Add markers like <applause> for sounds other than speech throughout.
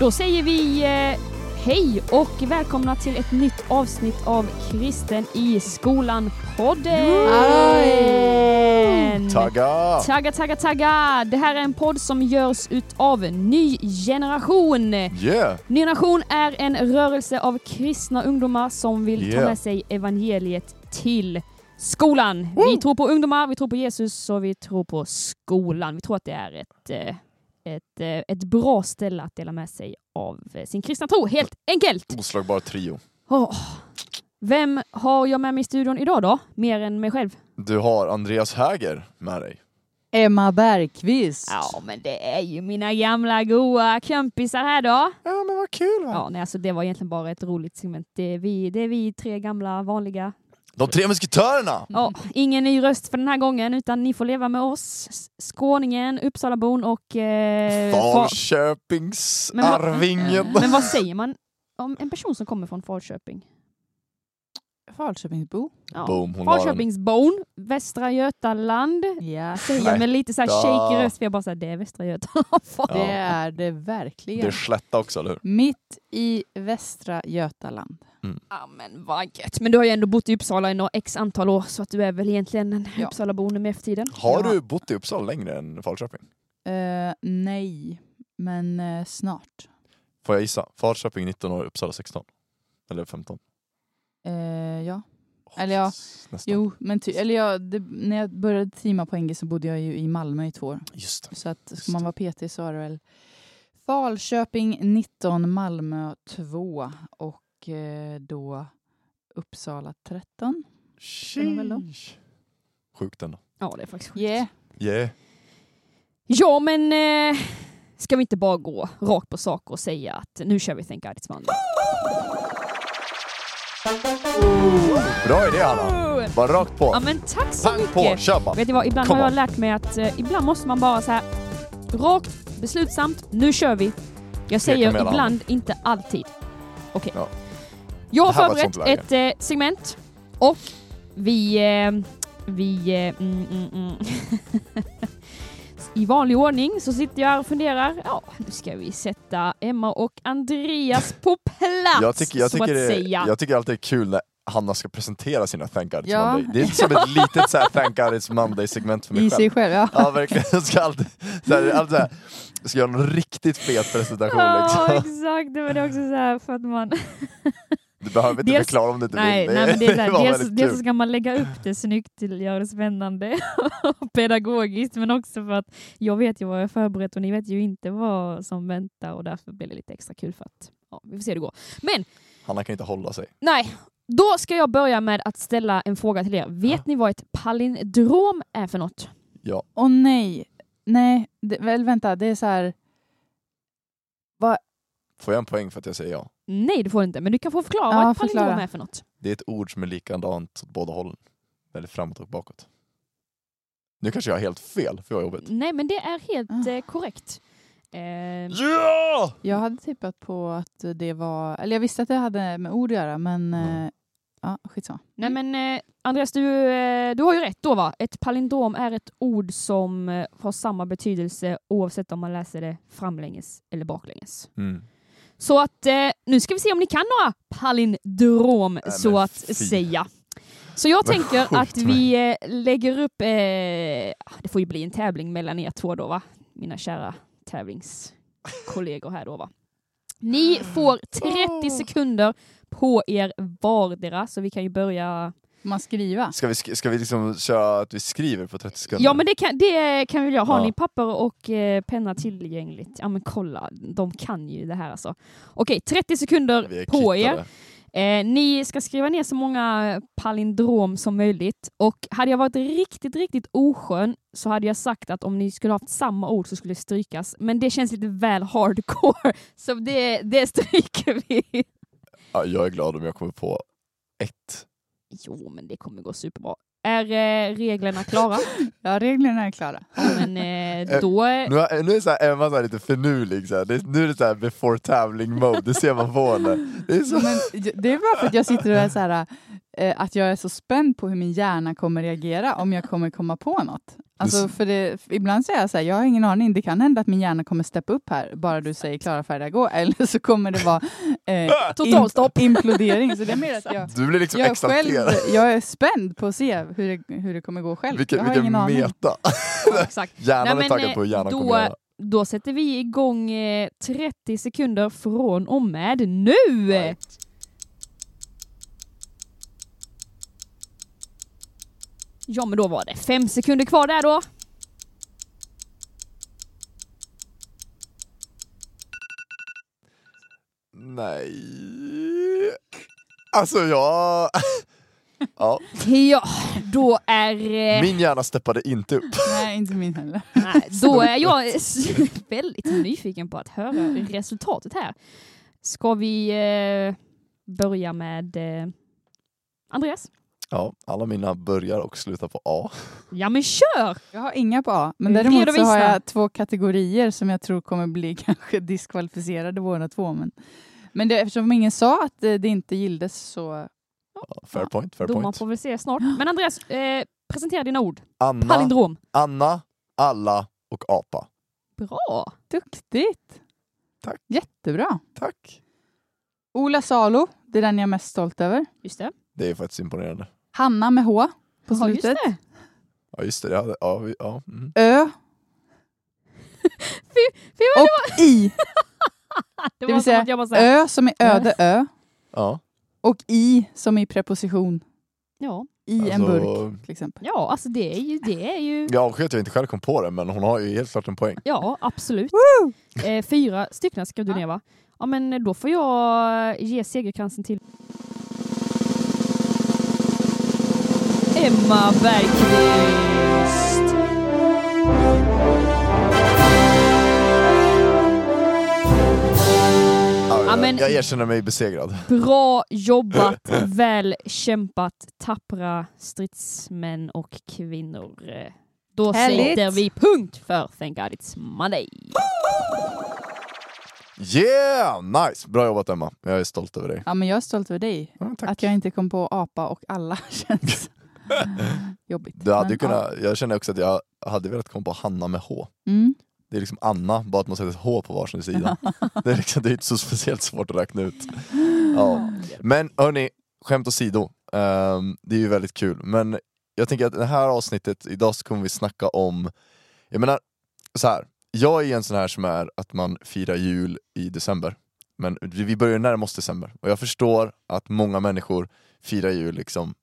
Då säger vi eh, hej och välkomna till ett nytt avsnitt av Kristen i skolan-podden! Tagga! Tagga, tagga, tagga! Det här är en podd som görs utav Ny Generation. Yeah! Ny Generation är en rörelse av kristna ungdomar som vill ta Yeah. med sig evangeliet till skolan. Vi tror på ungdomar, vi tror på Jesus och vi tror på skolan. Vi tror att det är ett, eh, ett, eh, ett bra ställe att dela med sig av eh, sin kristna tro, helt enkelt. Oslagbar trio. Åh. Vem har jag med mig i studion idag då? Mer än mig själv? Du har Andreas Häger med dig. Emma Bergqvist. Ja, men det är ju mina gamla goa kompisar här då. Ja men vad kul va? Ja, nej, alltså det var egentligen bara ett roligt segment. Det är vi, det är vi tre gamla vanliga De tre musketörerna! Ja, ingen ny röst för den här gången, utan ni får leva med oss. Skåningen, Uppsalabon och... Eh, Fa- Falköpings Men Arvingen. Men vad säger man om en person som kommer från Falköping? Falköpingsbo. Ja. Boom. Falköpingsbon, Västra Götaland. Ja, Säger med lite så här shaky röst, för jag bara säger det är Västra Götaland. <laughs> Det är det Det verkligen. är Slätta också, eller hur? Mitt i Västra Götaland. Ja men vad gött. Men du har ju ändå bott i Uppsala i några x antal år, så att du är väl egentligen en Ja. Uppsalabo nu med eftertiden. Har Ja. du bott i Uppsala längre än Falköping? Eh, nej, men eh, snart. Får jag gissa? Falköping 19 år, Uppsala 16? Eller 15? Eh, ja. Eller ja, Nästan. Jo, men ty- eller ja, det, när jag började teama på NG så bodde jag ju i Malmö i två år. Just det. Så att ska man vara PT så var det väl Falköping 19, Malmö 2 och eh, då Uppsala 13. det väl då? Sheesh. Sjukt ändå. Ja det är faktiskt sjukt. Yeah. Yeah. Ja, men eh, ska vi inte bara gå rakt på sak och säga att nu kör vi Thank God It's Monday? Bra idé Hanna! Bara rakt på. Ja, men tack så Pang mycket! på, kör bara! Vet du vad, ibland Come har jag on. lärt mig att eh, ibland måste man bara så här rakt, beslutsamt, nu kör vi. Jag säger ibland, inte alltid. Okej. Ja. Jag har ett förberett läge. ett eh, segment och vi... Eh, vi... Eh, mm, mm, mm. <laughs> I vanlig ordning så sitter jag här och funderar. Ja, nu ska vi sätta Emma och Andreas på plats, Jag tycker, jag, tycker att det, jag tycker alltid det är kul när Hanna ska presentera sina Thank God It's Ja. Monday. Det är som ett <laughs> litet så här, Thank God It's Monday-segment för mig I sig själv. själv, ja. Ja verkligen, jag ska alltid, så här, alltid så här, jag ska göra någon riktigt fet presentation Ja, liksom. exakt. Det var det också så för att man... Du behöver inte Dels- förklara om du inte Nej, vill. nej men det är <laughs> var dels, dels ska man lägga upp det snyggt till göra det spännande och <laughs> pedagogiskt, men också för att jag vet ju vad jag förberett och ni vet ju inte vad som väntar och därför blir det lite extra kul för att ja, vi får se hur det går. Men Hanna kan inte hålla sig. nej, då ska jag börja med att ställa en fråga till er. Vet ni vad ett palindrom är för något? Ja. Åh nej. Nej, det, väl vänta, det är så här... Får jag en poäng för att jag säger ja? Nej, du får inte, men du kan få förklara Ja, vad ett palindrom är för något. Det är ett ord som är likadant åt båda hållen. Eller framåt och bakåt. Nu kanske jag har helt fel, för jag har jobbet. Nej, men det är helt Ah. eh, korrekt. Eh, Ja! Jag hade tippat på att det var... Eller jag visste att det hade med ord att göra, men... Mm. eh, Ja, skitsamma. Nej men eh, Andreas, du, eh, du har ju rätt då va? Ett palindrom är ett ord som eh, har samma betydelse oavsett om man läser det framlänges eller baklänges. Mm. Så att eh, nu ska vi se om ni kan några palindrom Nej, så men att fy. säga. Så jag Vad tänker att vi eh, lägger upp, eh, det får ju bli en tävling mellan er två då va? Mina kära tävlingskollegor här då va? Ni får 30 sekunder på er vardera, så vi kan ju börja man skriva? Ska vi, sk- ska vi liksom köra att vi skriver på 30 sekunder? Ja men det kan, det kan vi göra. Har Ja. ni papper och eh, penna tillgängligt? Ja men kolla, de kan ju det här alltså. Okej, 30 sekunder på er. Eh, ni ska skriva ner så många palindrom som möjligt. Och hade jag varit riktigt, riktigt oskön så hade jag sagt att om ni skulle haft samma ord så skulle det strykas. Men det känns lite väl hardcore, <laughs> så det, det stryker vi. Ja, jag är glad om jag kommer på ett. Jo, men det kommer gå superbra. Är eh, reglerna klara? <laughs> Ja, reglerna är klara. Men eh, då... Nu, är- nu är så här, Emma så här lite finurlig, så här. Det, nu är det så här before tävling mode, det ser man på henne. Det är så... Men det är bara för att jag sitter och är så här, eh, att jag är så spänd på hur min hjärna kommer reagera om jag kommer komma på något. Alltså, för det, för ibland säger jag så här, jag har ingen aning, det kan hända att min hjärna kommer steppa upp här, bara du säger klara, färdiga, gå, <laughs> eller så kommer det vara eh, <laughs> Totalstopp. im- implodering. Så det är mer att jag, <laughs> Du blir liksom jag, är själv, exalterad. jag är spänd på att se hur det, hur det kommer gå själv. Vilken, jag har vilken ingen aning. meta. Ja, exakt. Hjärnan Nej, är men, taggad eh, på hur hjärnan då- kommer göra. Då sätter vi igång eh, 30 sekunder från och med nu! Right. Ja men då var det fem sekunder kvar där då. Nej. Alltså jag... <laughs> ja, Ja, då är... eh, min hjärna steppade inte upp. Nej, inte min heller. <laughs> Nej, då är jag <laughs> väldigt nyfiken på att höra resultatet här. Ska vi eh, börja med eh, Andreas? Ja, alla mina börjar och slutar på A. Ja men kör! Jag har inga på A, men Mm, däremot så har jag två kategorier som jag tror kommer bli <laughs> kanske diskvalificerade båda två. Men, men det, eftersom ingen sa att det, det inte gildes så... Ja, Fair point, fair Domaren point. får väl se snart. Men Andreas, eh, presentera dina ord. Anna, Palindrom. Anna, alla och apa. Bra! Duktigt! Tack. Jättebra. Tack. Ola Salo, det är den jag är mest stolt över. Just det. Det är faktiskt imponerande. Hanna med H på Ja, just slutet. det. Ja just det, det hade, ja, vi- ja, mm. Ö <laughs> Fy, fy vad och I. <laughs> det vill var som säga, Ö som i öde ö. ja. Och I som i preposition. ja. I en Alltså- burk till exempel. ja, alltså det är ju... Det är ju Jag avskyr att jag inte själv kom på det, men hon har ju helt klart en poäng. ja, absolut. Eh, fyra stycken skrev du Ja. ner va? Ja men då får jag ge segerkransen till Emma Bergqvist. Ja, men- Jag erkänner mig besegrad. Bra jobbat, <laughs> väl kämpat, tappra stridsmän och kvinnor. Då Härligt. sätter vi punkt för Thank God It's Monday. Yeah! Nice! Bra jobbat Emma. Jag är stolt över dig. Ja, men jag är stolt över dig. Ja, tack. Att jag inte kom på apa och alla <laughs> känns <laughs> jobbigt. Du hade Men, kunnat, jag känner också att jag hade velat komma på Hanna med H. ja. Mm. Det är liksom Anna, bara att man sätter ett H på varsin sida. <laughs> Det är, liksom, det är inte så speciellt svårt att räkna ut. Ja. Men hörni, skämt åsido. Um, det är ju väldigt kul. Men jag tänker att det här avsnittet, idag så kommer vi snacka om, jag menar så här. jag är en sån här som är att man firar jul i december. Men vi börjar närma oss december. Och jag förstår att många människor firar jul liksom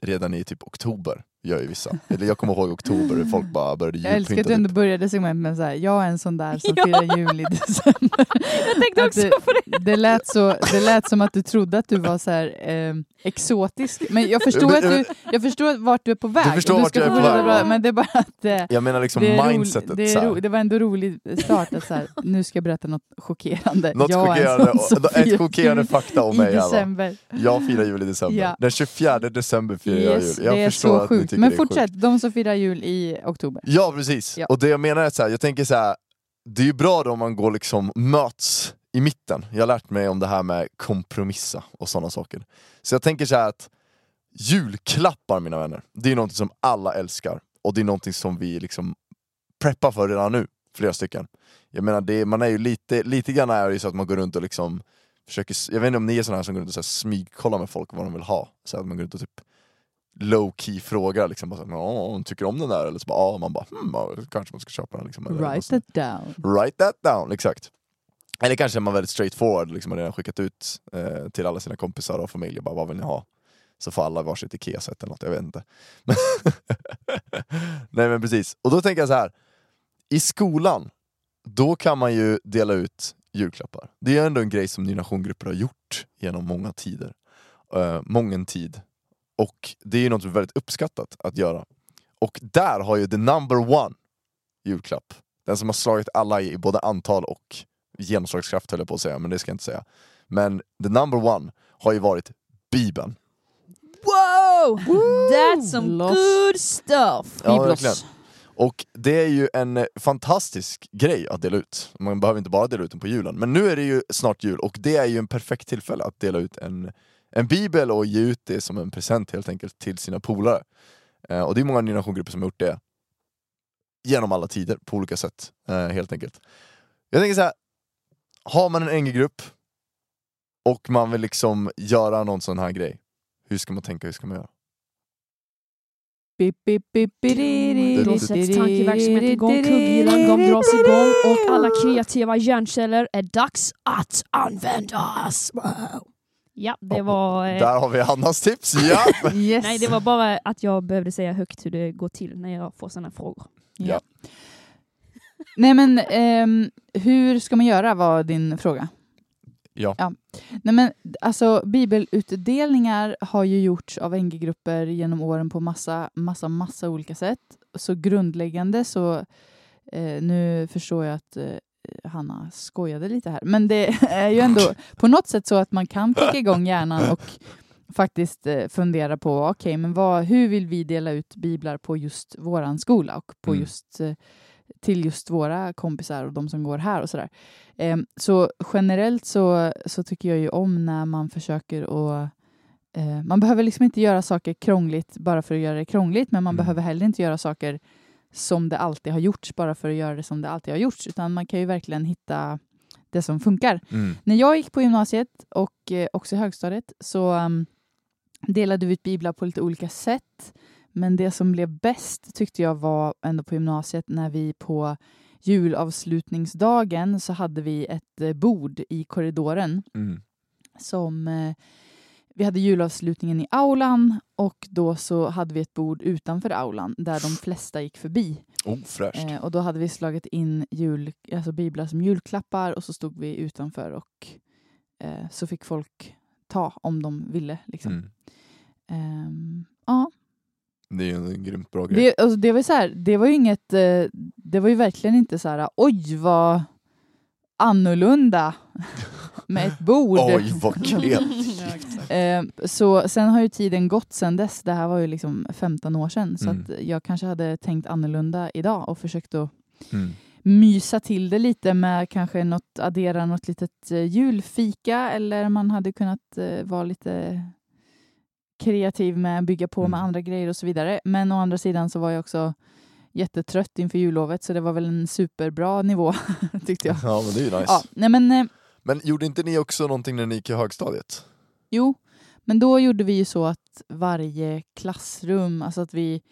redan i typ oktober. Gör ju vissa. Eller jag kommer ihåg oktober, hur folk bara började Jag älskar att julpynta. du ändå började segment med så här, jag är en sån där som <laughs> Ja. firar jul i december. Jag tänkte också du- på det. Det lät, så, det lät som att du trodde att du var så här, eh, exotisk. Men jag förstår, att du, jag förstår vart du är på väg. och förstår du vart jag är på väg. Men det är bara att eh, Jag menar liksom det, mindsetet. roligt, det, så ro, det var ändå rolig start att så här, nu ska jag berätta något chockerande. Något jag är en chockerande, ett chockerande jul fakta om i mig. Alla. december. Jag firar jul i december. Ja. Den 24 december firar jag Yes, jul. Jag det är förstår så att ni sjukt. Men fortsätt, de som firar jul i oktober. Ja precis, Ja. och det jag menar är så här, jag tänker så här. det är ju bra då om man går liksom möts i mitten. Jag har lärt mig om det här med kompromissa och sådana saker. Så jag tänker så här att julklappar mina vänner, det är någonting som alla älskar. Och det är någonting som vi liksom preppar för redan nu, flera stycken. Jag menar, det, man är ju lite, lite grann är det så att man går runt och liksom försöker, jag vet inte om ni är sådana här som går runt och så här smygkollar med folk vad de vill ha. Så att man går runt och typ low key frågar liksom, bara "Ja, hon tycker om den där? Eller så bara, ja, man bara, hmm, ja, kanske man ska köpa den. Liksom, eller Write it down. Write that down, exakt. Eller kanske är man väldigt straightforward, liksom, har redan skickat ut eh, till alla sina kompisar och familj, bara, vad vill ni ha? Så får alla varsitt IKEA-set eller något, jag vet inte. <laughs> Nej men precis, och då tänker jag så här. i skolan, då kan man ju dela ut julklappar. Det är ändå en grej som Ny Nation-grupper har gjort genom många tider. Uh, mången tid. Och det är ju något som är väldigt uppskattat att göra. Och där har ju the number one julklapp, den som har slagit alla i både antal och genomslagskraft höll jag på att säga, men det ska jag inte säga. Men the number one har ju varit Bibeln. Wow! That's some Loss. good stuff! Ja, verkligen. Och det är ju en fantastisk grej att dela ut. Man behöver inte bara dela ut den på julen. Men nu är det ju snart jul och det är ju en perfekt tillfälle att dela ut en en bibel och ge ut det som en present helt enkelt till sina polare. Eh, och det är många generationsgrupper som har gjort det genom alla tider på olika sätt, eh, helt enkelt. Jag tänker så här, har man en NG-grupp och man vill liksom göra någon sån här grej, hur ska man tänka, hur ska man göra? Då sätts tankeverksamhet igång, kugghjulen de dras igång och alla kreativa hjärnceller är dags att användas. Wow. Ja, det var... eh, Där har vi Hannas tips, ja! <laughs> Yes. Nej, det var bara att jag behövde säga högt hur det går till när jag får sådana frågor. Ja. Nej men ehm, hur ska man göra var din fråga. Ja. Nej men alltså bibelutdelningar har ju gjorts av NG-grupper genom åren på massa, massa, massa olika sätt. Så grundläggande så, eh, nu förstår jag att eh, Hanna skojade lite här, men det <laughs> är ju ändå på något sätt så att man kan kicka igång hjärnan och faktiskt eh, fundera på, okej, men vad, hur vill vi dela ut biblar på just våran skola och på Mm. just eh, till just våra kompisar och de som går här och sådär. Eh, så generellt så, så tycker jag ju om när man försöker att eh, man behöver liksom inte göra saker krångligt bara för att göra det krångligt, men man Mm. behöver heller inte göra saker som det alltid har gjorts bara för att göra det som det alltid har gjorts, utan man kan ju verkligen hitta det som funkar. Mm. När jag gick på gymnasiet och eh, också högstadiet så um, delade vi ut biblar på lite olika sätt. Men det som blev bäst tyckte jag var ändå på gymnasiet när vi på julavslutningsdagen så hade vi ett eh, bord i korridoren Mm. som eh, vi hade julavslutningen i aulan och då så hade vi ett bord utanför aulan där de flesta gick förbi. Oh, fräscht. Eh, och då hade vi slagit in jul, alltså biblar som julklappar och så stod vi utanför och eh, så fick folk ta om de ville. Liksom. Mm. Ehm, ja. Det är ju en grymt bra grej. det, alltså, det, var så här, det var ju inget, eh, det var ju verkligen inte så här, oj vad annorlunda <laughs> med ett bord. Oj, vad kul! <laughs> Eh, så sen har ju tiden gått sen dess. Det här var ju liksom 15 år sedan. Så Mm. att jag kanske hade tänkt annorlunda idag och försökt att Mm. mysa till det lite med kanske något, addera något litet eh, julfika eller man hade kunnat eh, vara lite kreativ med att bygga på med Mm. andra grejer och så vidare. Men å andra sidan så var jag också jättetrött inför jullovet så det var väl en superbra nivå <laughs> tyckte jag. Ja, men det är ju nice. Ja, nej men eh, Men gjorde inte ni också någonting när ni gick i högstadiet? Jo, men då gjorde vi ju så att varje klassrum, alltså att vi,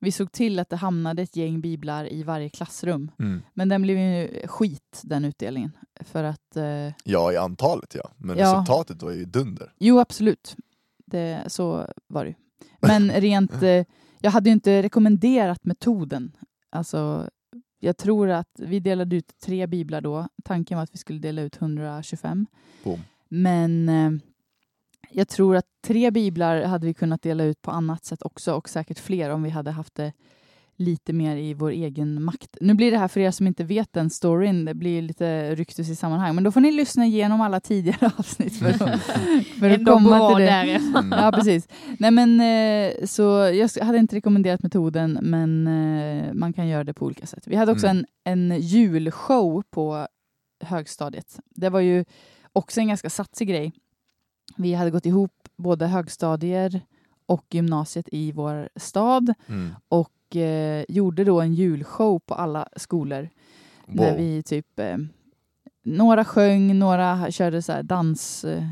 vi såg till att det hamnade ett gäng biblar i varje klassrum. Mm. Men den blev ju skit, den utdelningen. För att, eh, Ja, i antalet ja. Men Ja. resultatet var ju dunder. jo absolut, det, så var det ju. Men <laughs> rent, eh, jag hade ju inte rekommenderat metoden. Alltså, jag tror att vi delade ut tre biblar då. Tanken var att vi skulle dela ut 125. Boom. Men eh, jag tror att tre biblar hade vi kunnat dela ut på annat sätt också och säkert fler om vi hade haft det lite mer i vår egen makt. Nu blir det här för er som inte vet den storyn, det blir lite ryktes i sammanhang, men då får ni lyssna igenom alla tidigare <laughs> avsnitt för att, för att komma till det. där. Mm. Ja, precis. Nej, men, eh, så jag hade inte rekommenderat metoden, men eh, man kan göra det på olika sätt. Vi hade också Mm. en, en julshow på högstadiet. Det var ju också en ganska satsig grej. Vi hade gått ihop både högstadier och gymnasiet i vår stad Mm. och eh, gjorde då en julshow på alla skolor. Där Wow. vi typ eh, några sjöng, några körde så här dans, eh,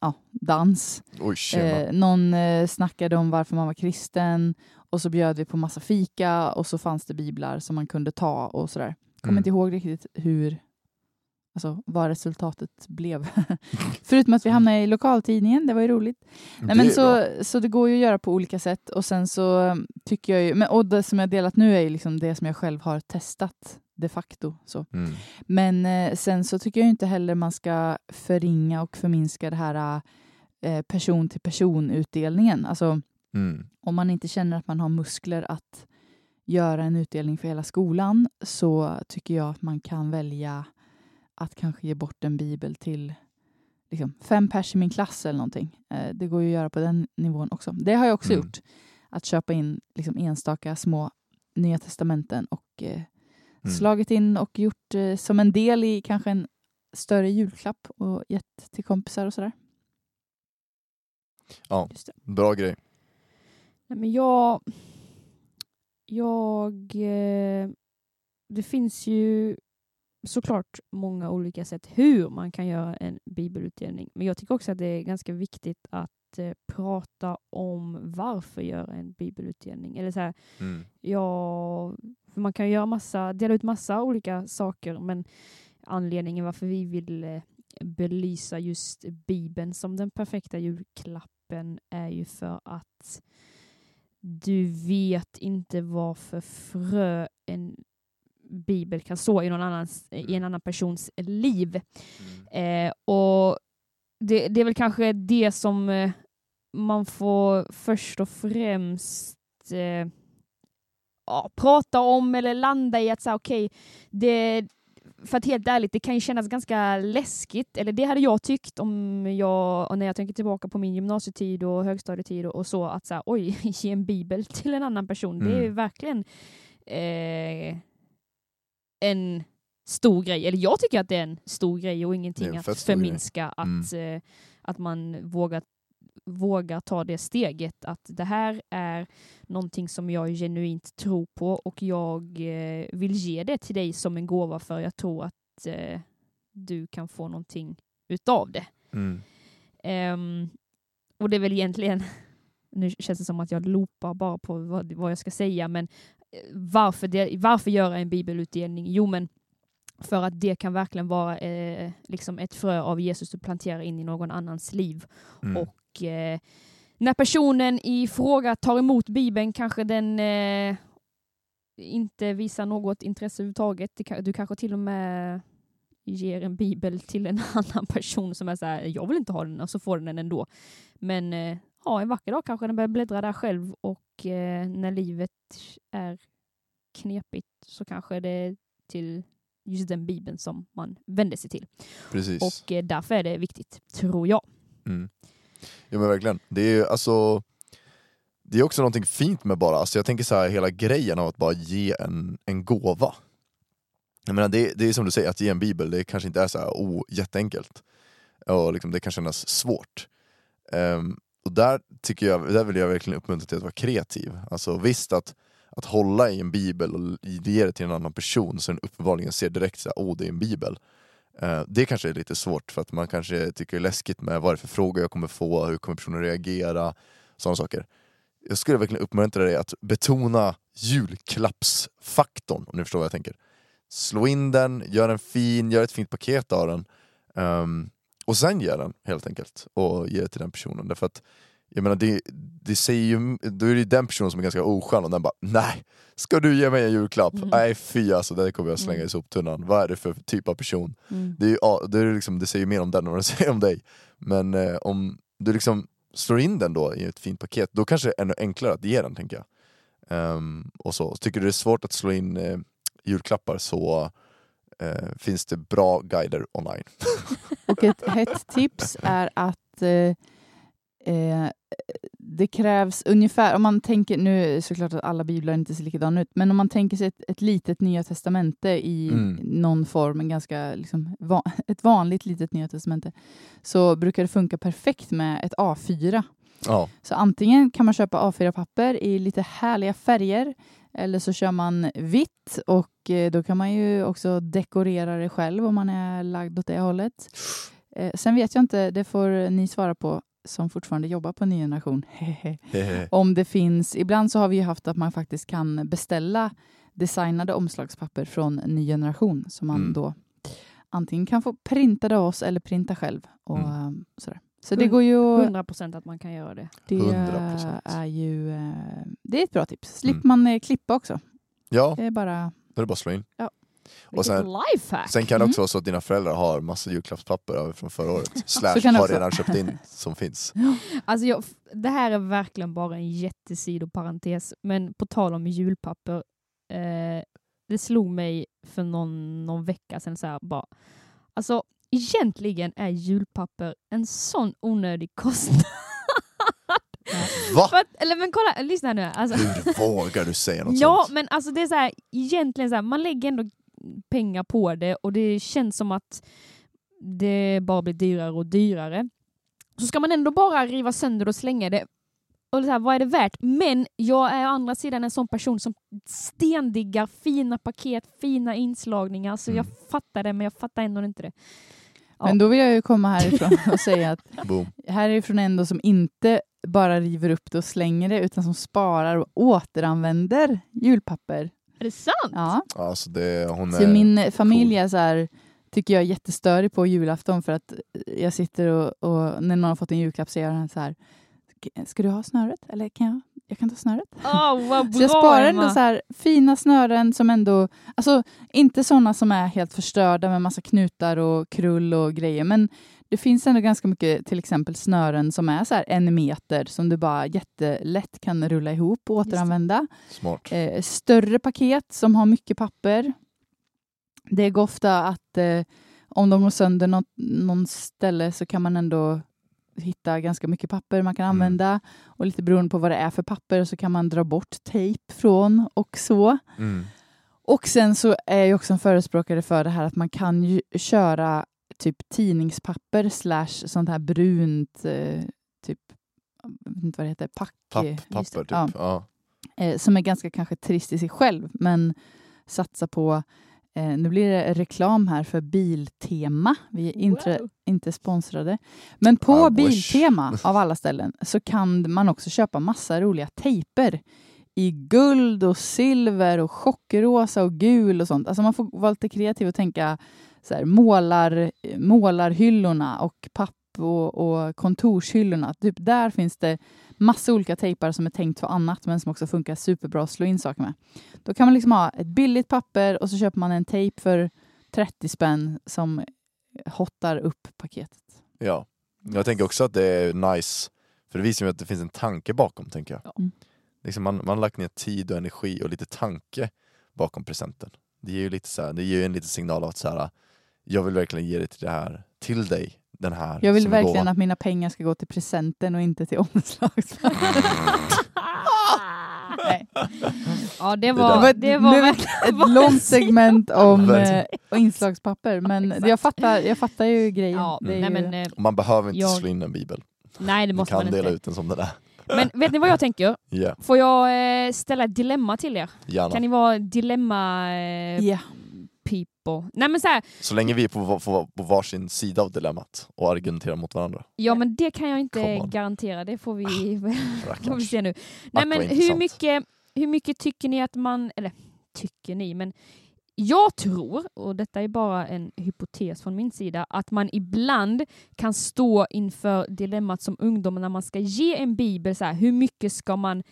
ja, dans. Oj. Eh, någon eh, snackade om varför man var kristen och så bjöd vi på massa fika och så fanns det biblar som man kunde ta och sådär. Kommer Mm. inte ihåg riktigt hur, alltså vad resultatet blev. <laughs> Förutom att vi hamnade i lokaltidningen, det var ju roligt. Nej, men så, bra. så det går ju att göra på olika sätt och sen så tycker jag ju, men, och det som jag delat nu är ju liksom det som jag själv har testat de facto. Så. Mm. Men eh, sen så tycker jag inte heller man ska förringa och förminska det här eh, person till person utdelningen. Alltså Mm. om man inte känner att man har muskler att göra en utdelning för hela skolan så tycker jag att man kan välja att kanske ge bort en bibel till liksom, fem pers i min klass eller någonting. Eh, det går ju att göra på den nivån också. Det har jag också Mm. gjort. Att köpa in liksom, enstaka små Nya Testamenten och eh, Mm. slagit in och gjort eh, som en del i kanske en större julklapp och gett till kompisar och sådär. Ja. Bra grej. Nej, men jag... Jag... Eh, det finns ju såklart många olika sätt hur man kan göra en bibelutdelning. Men jag tycker också att det är ganska viktigt att eh, prata om varför göra en bibelutdelning. Eller så här, Mm. ja, för man kan göra massa, dela ut massa olika saker, men anledningen varför vi vill eh, belysa just Bibeln som den perfekta julklappen är ju för att du vet inte vad för frö en bibel kan så i, någon annans, i en annan persons liv. Mm. Eh, och det, det är väl kanske det som eh, man får först och främst eh, ja, prata om eller landa i att säga okej, det för att helt ärligt, det kan ju kännas ganska läskigt, eller det hade jag tyckt om jag, och när jag tänker tillbaka på min gymnasietid och högstadietid och, och så, att säga oj, <laughs> ge en bibel till en annan person, det är Mm. verkligen eh, en stor grej. Eller jag tycker att det är en stor grej och ingenting en att stor grej. förminska att, eh, att man vågar, vågar ta det steget. Att det här är någonting som jag genuint tror på och jag eh, vill ge det till dig som en gåva för jag tror att eh, du kan få någonting utav det. Mm. Ehm, och det är väl egentligen, <laughs> nu känns det som att jag loopar bara på vad, vad jag ska säga, men varför, det, varför göra en bibelutdelning? Jo, men för att det kan verkligen vara eh, liksom ett frö av Jesus du planterar in i någon annans liv. Mm. Och eh, när personen i fråga tar emot Bibeln kanske den eh, inte visar något intresse överhuvudtaget. Du kanske till och med ger en bibel till en <laughs> annan person som är så här, jag vill inte ha den, och så får den den ändå. Men eh, ja, en vacker dag kanske den börjar bläddra där själv och eh, när livet är knepigt så kanske det är till just den bibeln som man vänder sig till. Precis. Och eh, därför är det viktigt, tror jag. Mm. Ja men verkligen. Det är alltså Det är också någonting fint med bara, alltså jag tänker så här hela grejen av att bara ge en, en gåva. Jag menar det, det är som du säger, att ge en bibel, det kanske inte är så här oh, jätteenkelt. Och liksom, det kan kännas svårt. Ehm, och där tycker jag, där vill jag verkligen uppmuntra till att vara kreativ. Alltså visst att, att hålla i en bibel och ge det till en annan person så den uppenbarligen ser direkt så här, oh det är en bibel. Eh, Det kanske är lite svårt för att man kanske tycker det är läskigt med vad det är för frågor jag kommer få, hur kommer personen reagera, sådana saker. Jag skulle verkligen uppmuntra dig att betona julklappsfaktorn, om ni förstår vad jag tänker. Slå in den, gör den fin, gör ett fint paket av den. Um, och sen ge den helt enkelt, och ge till den personen. Därför att jag menar, det, det säger ju, då är det ju den personen som är ganska oskön och den bara nej, ska du ge mig en julklapp? Mhm. Nej fy alltså, det kommer jag slänga Mm. i soptunnan. Vad är det för typ av person? Mm. Det, är ja, det, är liksom, det säger ju mer om den än vad det <laughs> säger om dig. Men eh, om du liksom slår in den då i ett fint paket, då kanske det är ännu enklare att ge den tänker jag. Ehm, och så. Tycker du det är svårt att slå in eh, julklappar så eh, finns det bra guider online. <laughs> Och ett hett tips är att eh, eh, det krävs ungefär, om man tänker, nu såklart att alla biblar inte ser likadana ut, men om man tänker sig ett, ett litet nya testamente i Mm. någon form, en ganska, liksom, va, <laughs> ett vanligt litet nya testamente, så brukar det funka perfekt med ett A4. Ja, Så antingen kan man köpa A4-papper i lite härliga färger eller så kör man vitt och eh, då kan man ju också dekorera det själv om man är lagd åt det hållet. Eh, Sen vet jag inte, det får ni svara på som fortfarande jobbar på ny generation. <laughs> om det finns, ibland så har vi ju haft att man faktiskt kan beställa designade omslagspapper från ny generation som man Mm. då antingen kan få printade av oss eller printa själv. Och, Mm. eh, sådär. Så det går ju att 100 procent att man kan göra det. det 100%. är ju eh, det är ett bra tips. Slipper Mm. man eh, klippa också. ja Det är bara... då är det bara att slå in. Ja. Och sen, sen kan det Mm. också vara så att dina föräldrar har massa julklappspapper över från förra året. Slash har redan köpt in <laughs> som finns. <gasps> Alltså jag, det här är verkligen bara en jättesidoparentes, men på tal om julpapper. Eh, det slog mig för någon, någon vecka sedan så här bara. Alltså egentligen är julpapper en sån onödig kostnad. <laughs> Va? För att, eller men kolla, lyssna nu. Alltså, Hur vågar du säga något <laughs> ja, sånt? men alltså det är så här, egentligen så här, man lägger ändå pengar på det och det känns som att det bara blir dyrare och dyrare. så ska man ändå bara riva sönder och slänga det. Och så här, vad är det värt? Men jag är å andra sidan en sån person som stendiggar fina paket, fina inslagningar. Så Mm. jag fattar det, men jag fattar ändå inte det. Ja. Men då vill jag ju komma härifrån <laughs> och säga att Boom. härifrån en då som inte bara river upp det och slänger det, utan som sparar och återanvänder julpapper. Är det sant? Ja. Alltså det, hon Så är... min familj är så här, tycker jag är jättestörig på julafton för att jag sitter och, och när någon har fått en julklapp så gör han så här, ska du ha snöret? Eller kan jag? Jag kan ta snöret. Åh, vad <laughs> bra Så jag sparar ändå så här fina snören som ändå, alltså inte sådana som är helt förstörda med massa knutar och krull och grejer, men det finns ändå ganska mycket till exempel snören som är så här en meter som du bara jättelätt kan rulla ihop och återanvända. Smart. Eh, större paket som har mycket papper. Det går ofta att eh, om de går sönder något, någon ställe så kan man ändå hitta ganska mycket papper man kan Mm. använda. Och lite beroende på vad det är för papper så kan man dra bort tejp från och så. Mm. Och sen så är jag också en förespråkare för det här att man kan ju köra typ tidningspapper slash sånt här brunt eh, typ, jag vet inte vad det heter, pack. Papp, papper typ. Ja Ja. eh, som är ganska kanske trist i sig själv, men satsa på eh, nu blir det reklam här för Biltema. Vi är inte, Wow. inte sponsrade. Men på wish. Biltema, av alla ställen, så kan man också köpa massa roliga tejper i guld och silver och chockrosa och gul och sånt. Alltså man får vara lite kreativ och tänka så här, målar, målarhyllorna och papp och, och kontorshyllorna. Typ där finns det massa olika tejpar som är tänkt för annat men som också funkar superbra att slå in saker med. Då kan man liksom ha ett billigt papper och så köper man en tejp för 30 spänn som hottar upp paketet. ja. Jag tänker också att det är nice, för det visar ju att det finns en tanke bakom, tänker jag. Ja. Mm. Liksom man, man har lagt ner tid och energi och lite tanke bakom presenten. Det ger ju lite så här, det ger ju en liten signal av att så här, jag vill verkligen ge det till det här, till dig, den här Jag vill verkligen gåva. att mina pengar ska gå till presenten och inte till <laughs> omslagspapper. <laughs> Nej. Ja, det var, var- det var verkligen Ett långt segment om <laughs> eh, inslagspapper, men Exakt. jag fattar, jag fattar ju grejen. Ja, Det är nej, ju, men, eh, man behöver inte Jag- slå in en bibel. nej, det måste kan man dela inte. ut den som den är. Men vet ni vad jag tänker? Ja, Får jag eh, ställa ett dilemma till er? gärna. Kan ni vara dilemma eh, Ja. People? Nej men så här, Så länge vi är på, på, på varsin sida av dilemmat och argumenterar mot varandra. ja men det kan jag inte garantera, det får vi, <laughs> får vi se nu. Nej men hur mycket, hur mycket tycker ni att man, eller tycker ni, men jag tror, och detta är bara en hypotes från min sida, att man ibland kan stå inför dilemmat som ungdom när man ska ge en bibel, så här, hur mycket ska man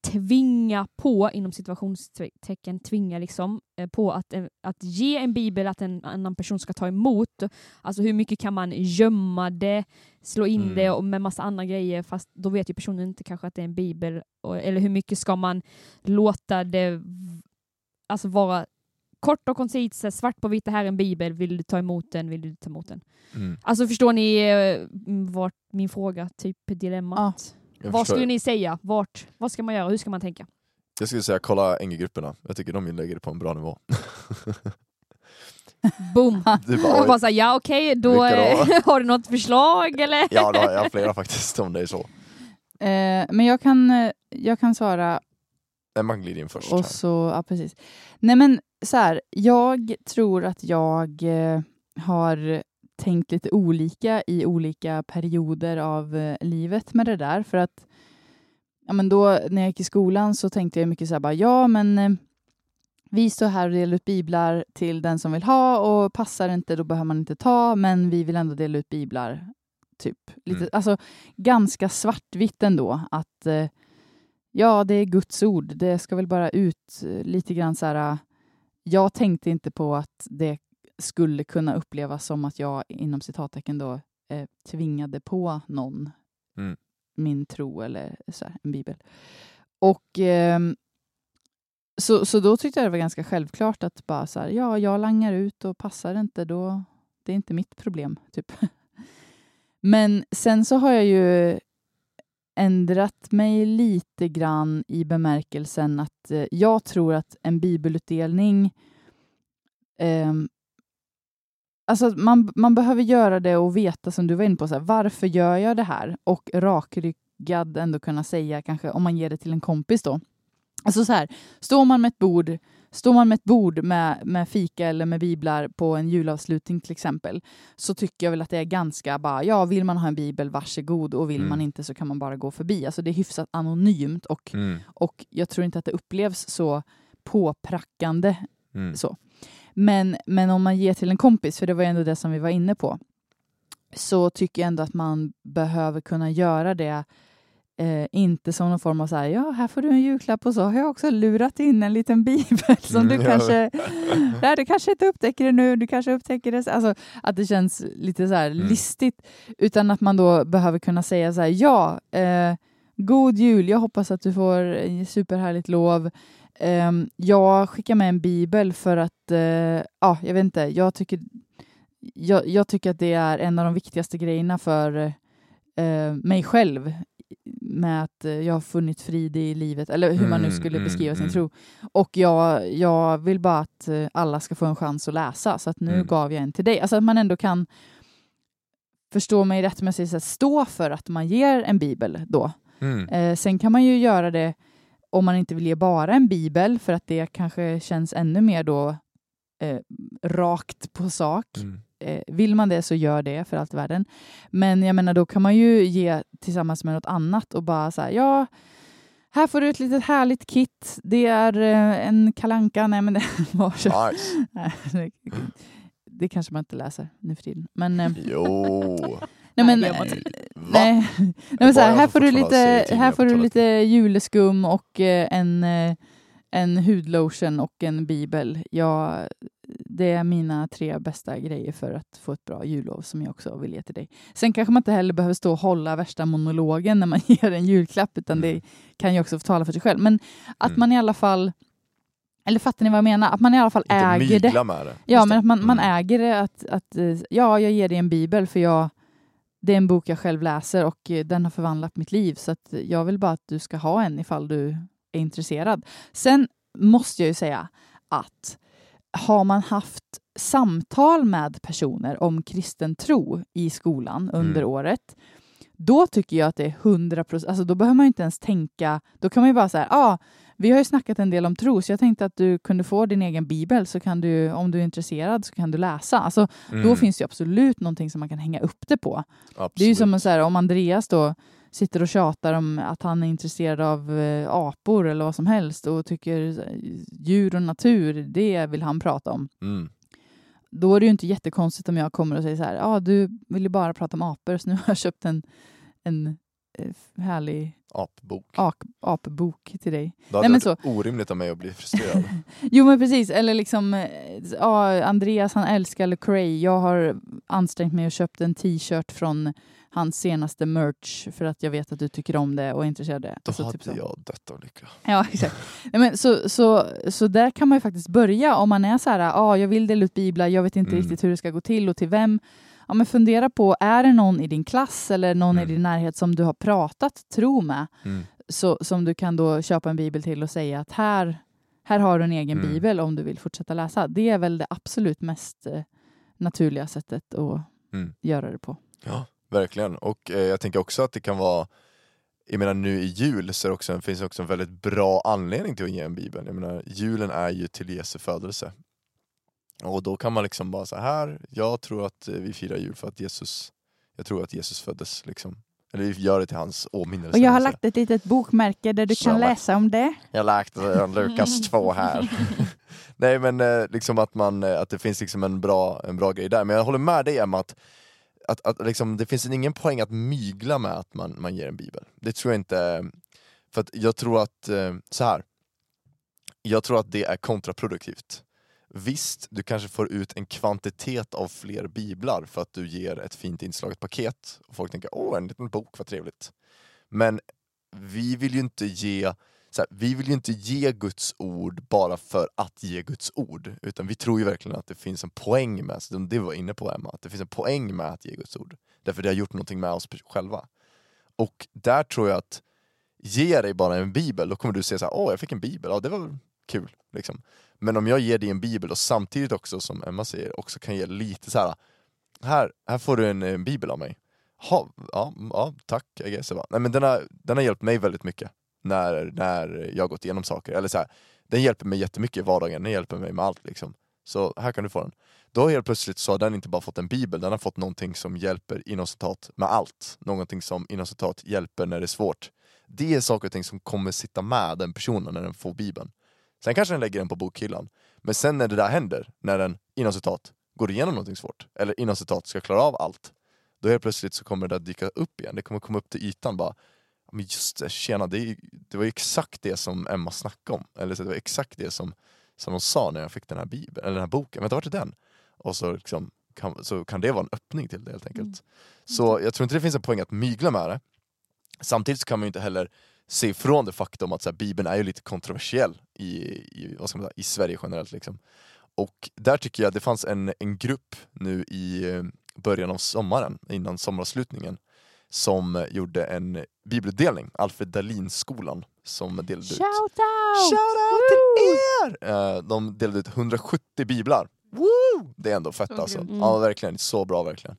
tvinga på, inom situationstecken tvinga liksom, eh, på att, eh, att ge en bibel att en annan person ska ta emot. Alltså hur mycket kan man gömma det, slå in Mm. det och med massa andra grejer fast då vet ju personen inte kanske att det är en bibel. Och, eller hur mycket ska man låta det alltså vara kort och koncist, svart på vitt, det här är en bibel, vill du ta emot den, vill du ta emot den? Mm. Alltså förstår ni eh, vart min fråga, typ dilemmat? Jag, Vad förstår. skulle ni säga? Vart? Vad ska man göra? Hur ska man tänka? jag skulle säga kolla NG-grupperna, jag tycker de lägger det på en bra nivå. <laughs> Boom! Du Och bara, bara såhär, ja okej, då Vilka då? <laughs> har du något förslag eller? ja, då har jag flera faktiskt om det är så. Eh, men jag kan, eh, jag kan svara Emma glider in först. och här. så, ja precis. Nej men så här, jag tror att jag eh, har tänkt lite olika i olika perioder av eh, livet med det där. För att ja, men då när jag gick i skolan så tänkte jag mycket så här, bara, ja men eh, vi står här och delar ut biblar till den som vill ha och passar inte då behöver man inte ta, men vi vill ändå dela ut biblar. Typ. Lite, Mm. Alltså ganska svartvitt ändå. Att eh, ja, det är Guds ord. Det ska väl bara ut eh, lite grann så här. Jag tänkte inte på att det skulle kunna upplevas som att jag inom citattecken då eh, tvingade på någon Mm. min tro eller så här, en bibel. Och ehm, så, så då tyckte jag det var ganska självklart att bara så här, ja, jag langar ut och passar inte, då det är inte mitt problem. Typ. <laughs> Men sen så har jag ju ändrat mig lite grann i bemärkelsen att eh, jag tror att en bibelutdelning ehm, alltså man, man behöver göra det och veta, som du var inne på, så här, varför gör jag det här? Och rakryggad ändå kunna säga, kanske om man ger det till en kompis då. Alltså så här, står man med ett bord Står man med ett bord med, med fika eller med biblar på en julavslutning till exempel, så tycker jag väl att det är ganska bara, ja, vill man ha en bibel, varsågod, och vill Mm. man inte så kan man bara gå förbi. Alltså det är hyfsat anonymt och, Mm. och jag tror inte att det upplevs så påprackande Mm. så. Men, men om man ger till en kompis, för det var ändå det som vi var inne på, så tycker jag ändå att man behöver kunna göra det Eh, inte som någon form av så här, ja, här får du en julklapp och så har jag också lurat in en liten bibel som Mm, du ja. kanske, nej, du kanske inte upptäcker det nu, du kanske upptäcker det, sen." alltså att det känns lite så här Mm. listigt, utan att man då behöver kunna säga så här, ja, eh, god jul, jag hoppas att du får superhärligt lov, Ehm, jag skickar med en bibel för att, eh, ja, jag vet inte, jag tycker, jag, jag tycker att det är en av de viktigaste grejerna för eh, mig själv med att eh, jag har funnit frid i livet, eller hur man nu Mm, skulle mm, beskriva sin mm. tro. Och jag, jag vill bara att alla ska få en chans att läsa, så att nu Mm. gav jag en till dig. Alltså att man ändå kan förstå mig rätt med att stå för att man ger en bibel då. Mm. Eh, sen kan man ju göra det om man inte vill ge bara en bibel, för att det kanske känns ännu mer då eh, rakt på sak. Mm. Eh, vill man det så gör det för allt i världen. Men jag menar, då kan man ju ge tillsammans med något annat och bara säga ja, här får du ett litet härligt kit. Det är eh, en kalanka. Nej, men det <laughs> var så. Nice. <laughs> Det kanske man inte läser nu för tiden. Men, eh, Jo. <laughs> nej, men, man eh, nej, <laughs> nej, men så här, här får du lite, här får du lite juleskum och eh, en, eh, en hudlotion och en bibel. Ja, det är mina tre bästa grejer för att få ett bra jullov som jag också vill ge till dig. Sen kanske man inte heller behöver stå och hålla värsta monologen när man <laughs> ger en julklapp, utan Mm. det kan ju också få tala för sig själv. Men att Mm. man i alla fall, eller fattar ni vad jag menar? Att man i alla fall Inte äger det. det. Ja, Just men att man, man Mm. äger det. Att, att, ja, jag ger dig en bibel för jag, det är en bok jag själv läser och eh, den har förvandlat mitt liv. Så att jag vill bara att du ska ha en ifall du är intresserad. Sen måste jag ju säga att har man haft samtal med personer om kristen tro i skolan under Mm. året, då tycker jag att det är 100 procent, alltså då behöver man inte ens tänka, då kan man ju bara säga, ja, ah, vi har ju snackat en del om tro, så jag tänkte att du kunde få din egen bibel, så kan du, om du är intresserad, så kan du läsa. Alltså, Då Mm. finns det ju absolut någonting som man kan hänga upp det på. Absolut. Det är ju som så här, om Andreas då sitter och tjatar om att han är intresserad av eh, apor eller vad som helst och tycker här, djur och natur, det vill han prata om. Mm. Då är det ju inte jättekonstigt om jag kommer och säger så här, ja ah, du vill ju bara prata om apor, så nu har jag köpt en, en eh, härlig Apbok. ak- apbok till dig. Det hade Nej, men varit orimligt av mig att bli frustrerad. <laughs> Jo men precis, eller liksom eh, ja, Andreas han älskar Lecrae. Jag har ansträngt mig och köpt en t-shirt från hans senaste merch för att jag vet att du tycker om det och är intresserad. Då Alltså, hade typ så. jag dött av lycka. Ja, <laughs> exakt. Nej, men så, så, så där kan man ju faktiskt börja om man är så här, ah, jag vill dela ut biblar, jag vet inte Mm. riktigt hur det ska gå till och till vem. Ja, men fundera på, är det någon i din klass eller någon Mm. i din närhet som du har pratat tro med, Mm. så, som du kan då köpa en bibel till och säga att här, här har du en egen Mm. bibel om du vill fortsätta läsa. Det är väl det absolut mest eh, naturliga sättet att Mm. göra det på. Ja, verkligen. Och eh, jag tänker också att det kan vara jag menar nu i jul så också, finns det också en väldigt bra anledning till att ge en bibel. Jag menar julen är ju till Jesu födelse. Och då kan man liksom bara så här, jag tror att eh, vi firar jul för att Jesus, jag tror att Jesus föddes liksom. Eller vi gör det till hans åminnelse. Och jag har lagt ett litet bokmärke där du Så kan läsa om det. Jag har lagt eh, Lukas 2 här. <laughs> Nej men eh, liksom att, man, att det finns liksom en bra, en bra grej där. Men jag håller med dig Emma att, att, att liksom, det finns ingen poäng att mygla med att man, man ger en bibel. Det tror jag inte. För jag tror att, så här. Jag tror att det är kontraproduktivt. Visst, du kanske får ut en kvantitet av fler biblar för att du ger ett fint inslaget paket. Och folk tänker, åh en liten bok, vad trevligt. Men vi vill ju inte ge så här, vi vill ju inte ge Guds ord bara för att ge Guds ord, utan vi tror ju verkligen att det finns en poäng med, så det vi var inne på Emma, att det finns en poäng med att ge Guds ord. Därför det har gjort någonting med oss själva. Och där tror jag att, ge dig bara en bibel, då kommer du säga så här, åh jag fick en bibel, ja det var, kul. Liksom. Men om jag ger dig en bibel och samtidigt också, som Emma säger, också kan ge lite så här. Här, här får du en, en bibel av mig. Ha, ja, ja, tack, I guess. Nej, men den, har, den har hjälpt mig väldigt mycket när, när jag har gått igenom saker. Eller så här, den hjälper mig jättemycket i vardagen, den hjälper mig med allt. Liksom. Så här kan du få den. Då helt plötsligt så har den inte bara fått en bibel, den har fått någonting som hjälper inom citat med allt. Någonting som inom citat hjälper när det är svårt. Det är saker och ting som kommer sitta med den personen när den får bibeln. Sen kanske den lägger den på bokhyllan. Men sen när det där händer, när den inom citat går igenom någonting svårt, eller inom citat ska klara av allt, då helt plötsligt så kommer det där dyka upp igen. Det kommer komma upp till ytan bara men just det, tjena, det, det var ju exakt det som Emma snackade om. Eller så det var exakt det som, som hon sa när jag fick den här, bibeln, eller den här boken. Vänta, vart är den? Och så, liksom, kan, så kan det vara en öppning till det helt enkelt. Mm. Så jag tror inte det finns en poäng att mygla med det. Samtidigt kan man ju inte heller se ifrån det faktum att så här, Bibeln är ju lite kontroversiell i, i, vad ska man säga, i Sverige generellt. Liksom. Och där tycker jag det fanns en, en grupp nu i eh, början av sommaren, innan sommaravslutningen, som gjorde en bibelutdelning, Alfred Dahlin-skolan som delade ut... Shout out! Shout out till er! Eh, de delade ut 170 biblar. Woo! Det är ändå fett Så alltså. Ja verkligen, så bra verkligen.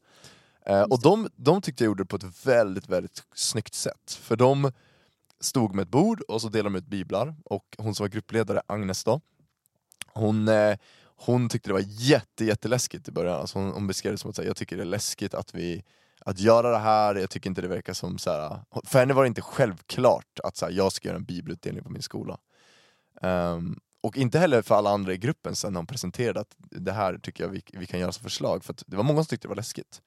Eh, och de, de tyckte jag gjorde det på ett väldigt, väldigt snyggt sätt. För de stod med ett bord och så delade de ut biblar och hon som var gruppledare, Agnes då, hon, eh, hon tyckte det var jätte, jätteläskigt i början. Alltså hon, hon beskrev det som att säga, jag tycker det är läskigt att vi att göra det här, jag tycker inte det verkar som så här, för henne var det inte självklart att så här, jag ska göra en bibelutdelning på min skola. Um, och inte heller för alla andra i gruppen sen när hon presenterade att det här tycker jag vi, vi kan göra som förslag, för att det var många som tyckte det var läskigt.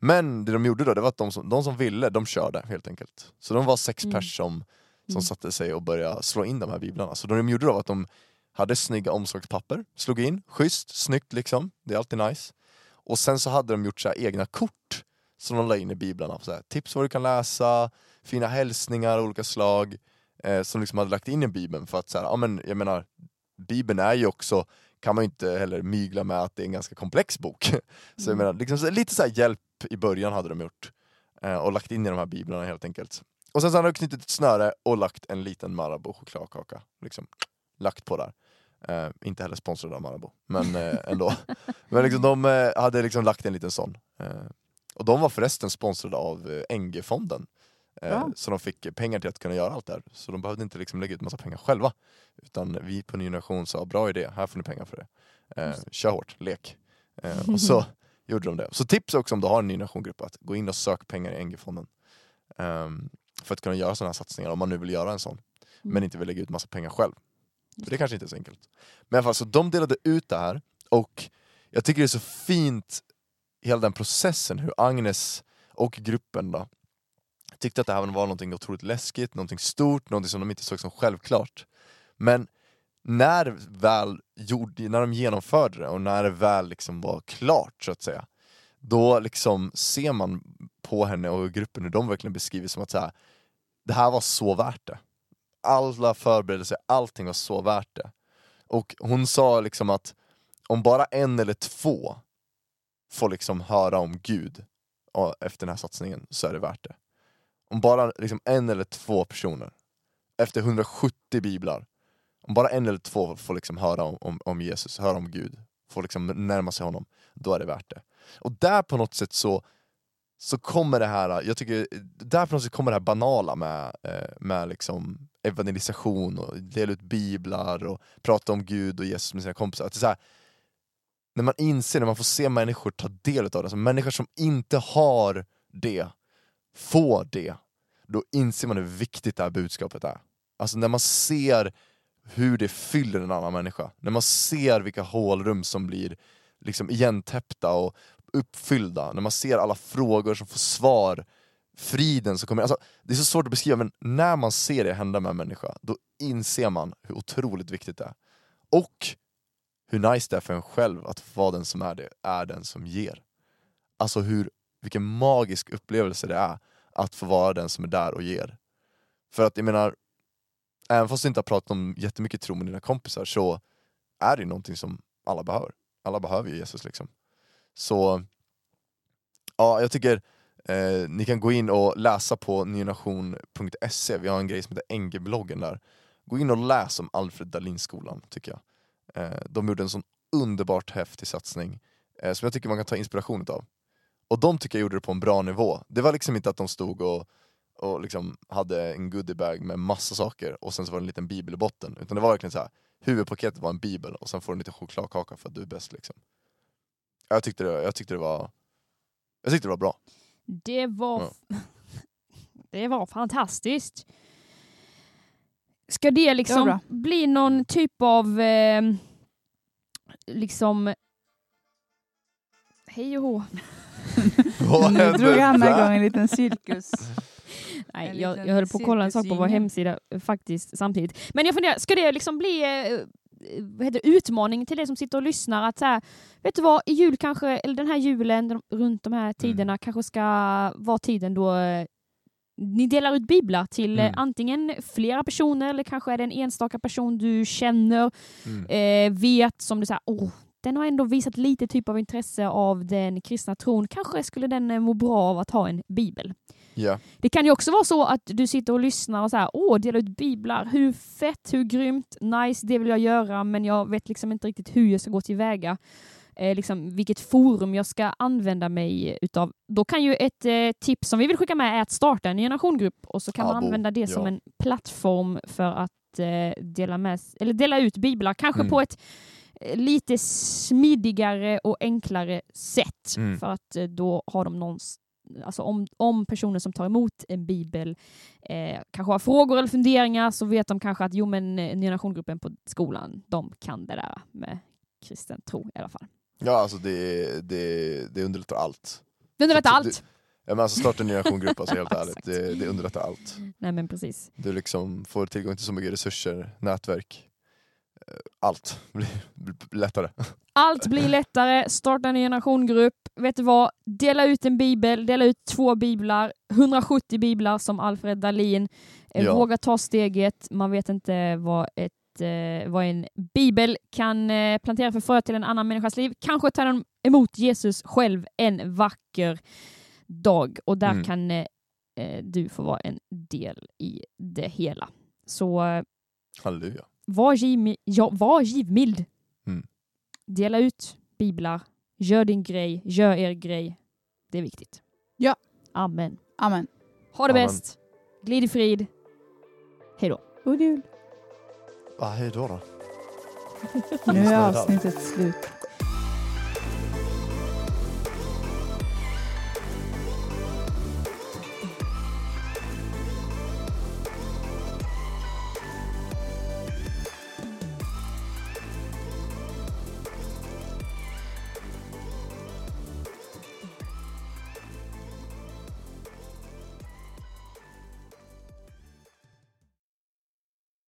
Men det de gjorde då, det var att de som, de som ville, de körde helt enkelt. Så de var sex Mm. pers som, som Mm. satte sig och började slå in de här biblarna. Så det de gjorde då var att de hade snygga omslagspapper, slog in, schysst, snyggt liksom, det är alltid nice. Och sen så hade de gjort så egna kort som de la in i biblarna. Så här, tips vad du kan läsa, fina hälsningar av olika slag, eh, som liksom hade lagt in i bibeln för att så här, ja men jag menar, bibeln är ju också, kan man inte heller mygla med att det är en ganska komplex bok. <laughs> Så jag Mm. menar, liksom, lite så hjälp i början hade de gjort. Eh, och lagt in i de här biblarna helt enkelt. Och sen så hade de knutit ett snöre och lagt en liten Marabou chokladkaka. Liksom, lagt på där. Eh, inte heller sponsrade av Marabou, men eh, <laughs> ändå. men liksom, de eh, hade liksom lagt en liten sån. Eh, och de var förresten sponsrade av NG-fonden. Eh, Bra. så de fick pengar till att kunna göra allt det här. Så de behövde inte liksom lägga ut massa pengar själva. Utan vi på Ny Generation sa, bra idé, här får ni pengar för det. Eh, kör hårt, lek. Eh, och så <laughs> gjorde de det. Så tips också om du har en Ny Generation-grupp, att gå in och sök pengar i NG-fonden. Ehm, för att kunna göra sådana här satsningar, om man nu vill göra en sån. Men inte vill lägga ut massa pengar själv. För det kanske inte är så enkelt. Men i alla fall, så de delade ut det här och jag tycker det är så fint, hela den processen, hur Agnes och gruppen då tyckte att det här var någonting otroligt läskigt, någonting stort, någonting som de inte såg som självklart. Men när, väl gjorde, när de genomförde det och när det väl liksom var klart så att säga, då liksom ser man på henne och gruppen hur de verkligen beskriver som att så här, det här var så värt det. Alla förberedelser, allting var så värt det. Och hon sa liksom att om bara en eller två får liksom höra om Gud efter den här satsningen så är det värt det. Om bara liksom en eller två personer, efter 170 biblar, om bara en eller två får liksom höra om, om, om Jesus, höra om Gud, får liksom närma sig honom, då är det värt det. Och där på något sätt så, så kommer det här, jag tycker, där på något sätt kommer det här banala med, eh, med liksom evangelisation och dela ut biblar och prata om Gud och Jesus med sina kompisar. Att det är så här, när man inser, när man får se människor ta del av det, alltså människor som inte har det, får det, då inser man hur viktigt det här budskapet är. Alltså när man ser hur det fyller en annan människa, när man ser vilka hålrum som blir liksom igentäppta och uppfyllda, när man ser alla frågor som får svar, friden som kommer, alltså, det är så svårt att beskriva men när man ser det hända med en människa, då inser man hur otroligt viktigt det är. Och hur nice det är för en själv att vara den som är det, är den som ger. Alltså hur, vilken magisk upplevelse det är att få vara den som är där och ger. För att jag menar, även fast du inte har pratat om jättemycket tro med dina kompisar så är det ju någonting som alla behöver. Alla behöver ju Jesus liksom. Så ja, jag tycker eh, ni kan gå in och läsa på nynation.se, vi har en grej som heter NG-bloggen där. gå in och läs om Alfred Dahlinskolan tycker jag. Eh, de gjorde en sån underbart häftig satsning eh, som jag tycker man kan ta inspiration av. Och de tycker jag gjorde det på en bra nivå. Det var liksom inte att de stod och, och liksom hade en goodiebag med massa saker och sen så var det en liten bibel i botten. Utan det var verkligen så här, huvudpaketet var en bibel och sen får du en liten chokladkaka för att du är bäst. Liksom. Jag, tyckte det, jag, tyckte det var, jag tyckte det var bra. Det var, Ja. <laughs> det var fantastiskt. Ska det Det liksom bra. bli någon typ av eh, liksom hej och hå. <laughs> Nu drog Hanna där? igång en liten cirkus. <laughs> Nej, En jag, liten jag höll på att kolla en sak på vår hemsida eh, faktiskt samtidigt. Men jag funderar, ska det liksom bli eh, vad heter, det, utmaning till det som sitter och lyssnar? Att så här, vet du vad, i jul kanske, eller den här julen de, runt de här tiderna kanske ska vara tiden då eh, ni delar ut biblar till eh, Mm. antingen flera personer eller kanske är det en enstaka person du känner, Mm. eh, vet som du säger, åh, den har ändå visat lite typ av intresse av den kristna tron. Kanske skulle den eh, må bra av att ha en bibel. Ja. Det kan ju också vara så att du sitter och lyssnar och så här, åh, dela ut biblar, hur fett, hur grymt, nice, det vill jag göra, men jag vet liksom inte riktigt hur jag ska gå tillväga. Eh, liksom, vilket forum jag ska använda mig utav. Då kan ju ett eh, tips som vi vill skicka med är att starta en generationsgrupp och så kan man Abo, använda det som ja. en plattform för att eh, dela, med, eller dela ut biblar, kanske Mm. på ett lite smidigare och enklare sätt. Mm. För att eh, då har de någons Alltså om, om personen som tar emot en bibel eh, kanske har frågor eller funderingar så vet de kanske att jo men eh, generationgruppen på skolan, de kan det där med kristen tro i alla fall. Ja, alltså det, det, det underlättar allt. Det underlättar allt! Ja, men alltså starta en generationgrupp, alltså, helt <laughs> ärligt. Det, det underlättar allt. Nej men precis. Du liksom får tillgång till så mycket resurser, nätverk. Allt blir lättare. Allt blir lättare, starta en generationgrupp, vet du vad, dela ut en bibel, dela ut två biblar, 170 biblar som Alfred Dahlin. Eh, Ja. Våga ta steget, man vet inte vad ett eh, vad en bibel kan eh, plantera för frö till en annan människas liv. Kanske tar den emot Jesus själv en vacker dag och där Mm. kan du få vara en del i det hela. Så Halleluja. Var, givmi- ja, var givmild. Mm. Dela ut biblar. Gör din grej. Gör er grej. Det är viktigt. Ja. Amen. Amen. Ha det Amen. bäst. Glid i frid. Hej då. God jul. Ah, hej då då. Nu är avsnittet slut.